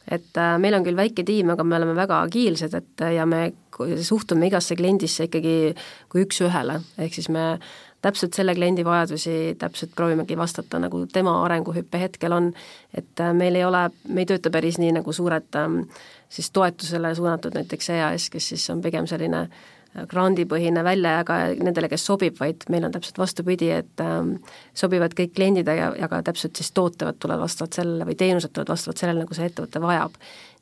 A: et äh, meil on küll väike tiim, aga me oleme väga agiilsed, et äh, ja me suhtume igasse kliendisse ikkagi kui üks-ühele, ehk siis me täpselt selle kliendi vajadusi täpselt proovimegi vastata, nagu tema arenguhüppe hetkel on, et meil ei ole, me ei tööta päris nii, nagu suured ähm, siis toetusele suunatud näiteks EAS, kes siis on pigem selline äh, grandipõhine väljajagaja nendele, kes sobib, vaid meil on täpselt vastupidi, et ähm, sobivad kõik kliendid ja ka täpselt siis tootevad tulevad vastavalt sellele või teenused tulevad vastavalt sellele, nagu see ettevõte vajab.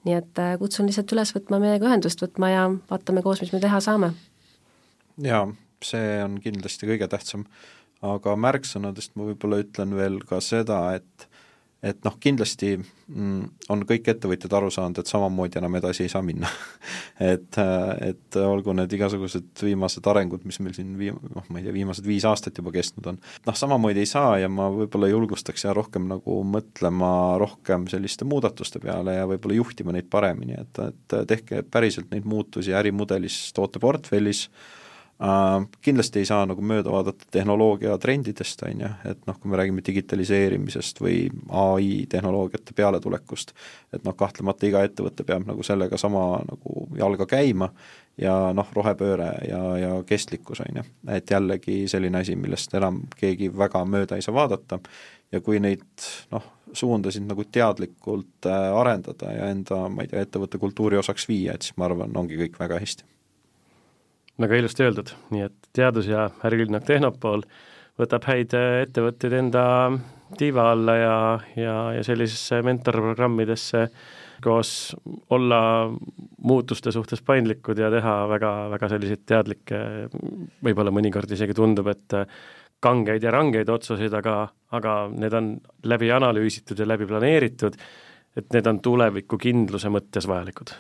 A: nii et äh, kutsun lihtsalt üles võtma meiega ühendust võtma ja vaatame koos, mis me teha saame.
E: jaa, see on kindlasti kõige tähtsam, aga märksõnadest ma võib-olla ütlen veel ka seda, et et noh, kindlasti mm, on kõik ettevõtjad aru saanud, et samamoodi enam edasi ei saa minna et, et olgu need igasugused viimased arengud, mis meil siin viim-, noh, ma ei tea, viimased viis aastat juba kestnud on, noh, samamoodi ei saa ja ma võib-olla julgustaks ja rohkem nagu mõtlema rohkem selliste muudatuste peale ja võib-olla juhtima neid paremini, et, et tehke päriselt neid muutusi ärimudelis, tooteportfellis, kindlasti ei saa nagu mööda vaadata tehnoloogia trendidest, on ju, et noh, kui me räägime digitaliseerimisest või ai tehnoloogiate pealetulekust, et noh, kahtlemata iga ettevõte peab nagu sellega sama nagu jalga käima ja noh, rohepööre ja, ja kestlikkus, on ju. et jällegi selline asi, millest enam keegi väga mööda ei saa vaadata ja kui neid noh, suundasid nagu teadlikult äh, arendada ja enda, ma ei tea, ettevõtte kultuuri osaks viia, et siis ma arvan, ongi kõik väga hästi.
C: Väga ilusti öeldud, nii et teadus- ja ärilinnak Tehnopool võtab häid äh, ettevõtteid enda tiiva alla ja, ja, ja sellisesse mentorprogrammidesse koos olla muutuste suhtes paindlikud ja teha väga, väga selliseid teadlikke, võib-olla mõnikord isegi tundub, et kangeid ja rangeid otsuseid, aga, aga need on läbi analüüsitud ja läbi planeeritud, et need on tulevikukindluse mõttes vajalikud.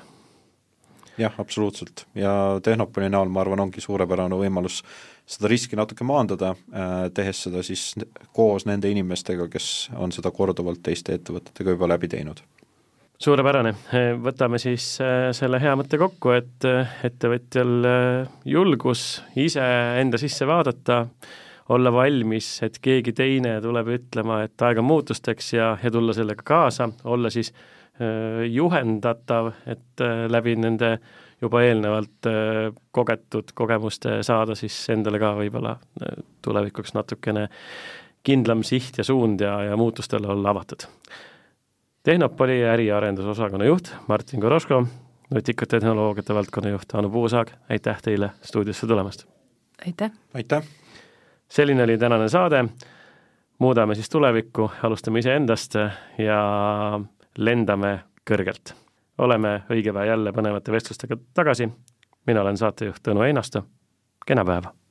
E: Jah, absoluutselt. Ja Tehnopoli näol ma arvan, ongi suurepärane võimalus seda riski natuke maandada, äh, tehes seda siis koos nende inimestega, kes on seda korduvalt teiste ettevõtetega juba läbi teinud.
C: Suurepärane, võtame siis äh, selle hea mõtte kokku, et äh, ettevõtjal julgus ise enda sisse vaadata, olla valmis, et keegi teine tuleb ütlema, et aeg on muutusteks ja, ja tulla sellega kaasa, olla siis äh, juhendatav, et äh, läbi nende juba eelnevalt äh, kogetud kogemuste saada siis endale ka võib-olla äh, tulevikuks natukene kindlam siht ja suund ja, ja muutustele olla avatud. Tehnopoli äriarendusosakonna juht Martin Koroško, nutikate tehnoloogiate valdkonna juht Anu Puusaag, aitäh teile stuudiosse tulemast!
A: aitäh!
E: aitäh!
C: selline oli tänane saade, muudame siis tulevikku, alustame iseendast ja lendame kõrgelt. oleme õige pea jälle põnevate vestlustega tagasi, mina olen saatejuht Tõnu Einasto, kena päeva!